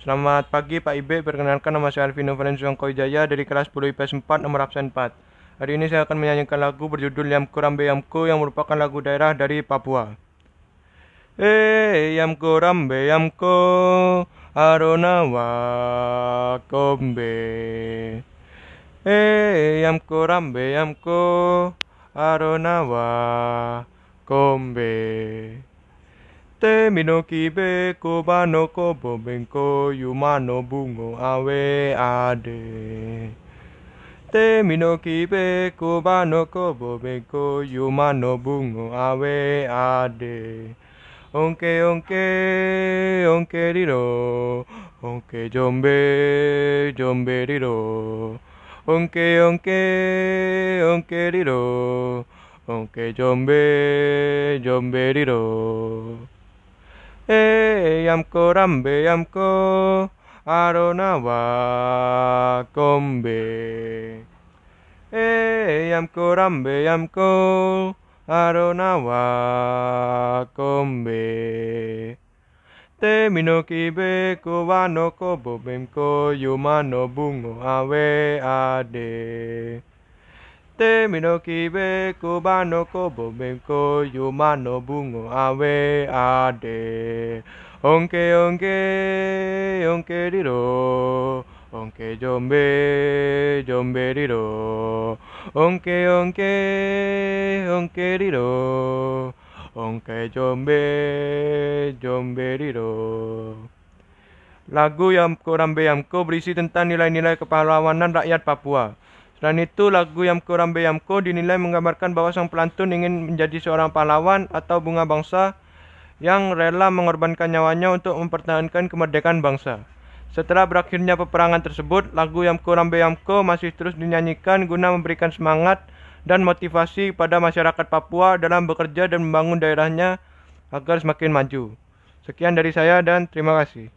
Selamat pagi Pak Ibe, perkenalkan nama saya Alvino Valenzuang Koijaya dari kelas 10 IPS 4 nomor absen 4. Hari ini saya akan menyanyikan lagu berjudul Yamko Rambe Yamko yang merupakan lagu daerah dari Papua. Eh Yamko Rambe Yamko Aronawa Kombe Eh Yamko Rambe Yamko Aronawa Kombe Te mino kibe ko bano ko bobenko yumano bungo awe ade. Te mino kibe ko bano ko bobenko yumano bungo awe ade. Onke onke onke riro onke jombe jombe riro. Onke onke onke riro onke jombe jombe riro. Yamko rambe yamko aronawa kombe. Yamko rambe yamko aronawa kombe. Te mino kibe ko wano ko bobem ko yumano bungo awe ade. Te mino kibe ko bano ko bobem ko yumano bungo awe ade. Onke onke onke riro. Onke jombe jombe riro. Onke onke onke riro. Onke jombe jombe riro. Lagu Rambe Yamko berisi tentang nilai-nilai kepahlawanan rakyat Papua. Selain itu, lagu Yamko Rambe Yamko dinilai menggambarkan bahwa sang pelantun ingin menjadi seorang pahlawan atau bunga bangsa yang rela mengorbankan nyawanya untuk mempertahankan kemerdekaan bangsa. Setelah berakhirnya peperangan tersebut, lagu Yamko Rambe Yamko masih terus dinyanyikan guna memberikan semangat dan motivasi pada masyarakat Papua dalam bekerja dan membangun daerahnya agar semakin maju. Sekian dari saya dan terima kasih.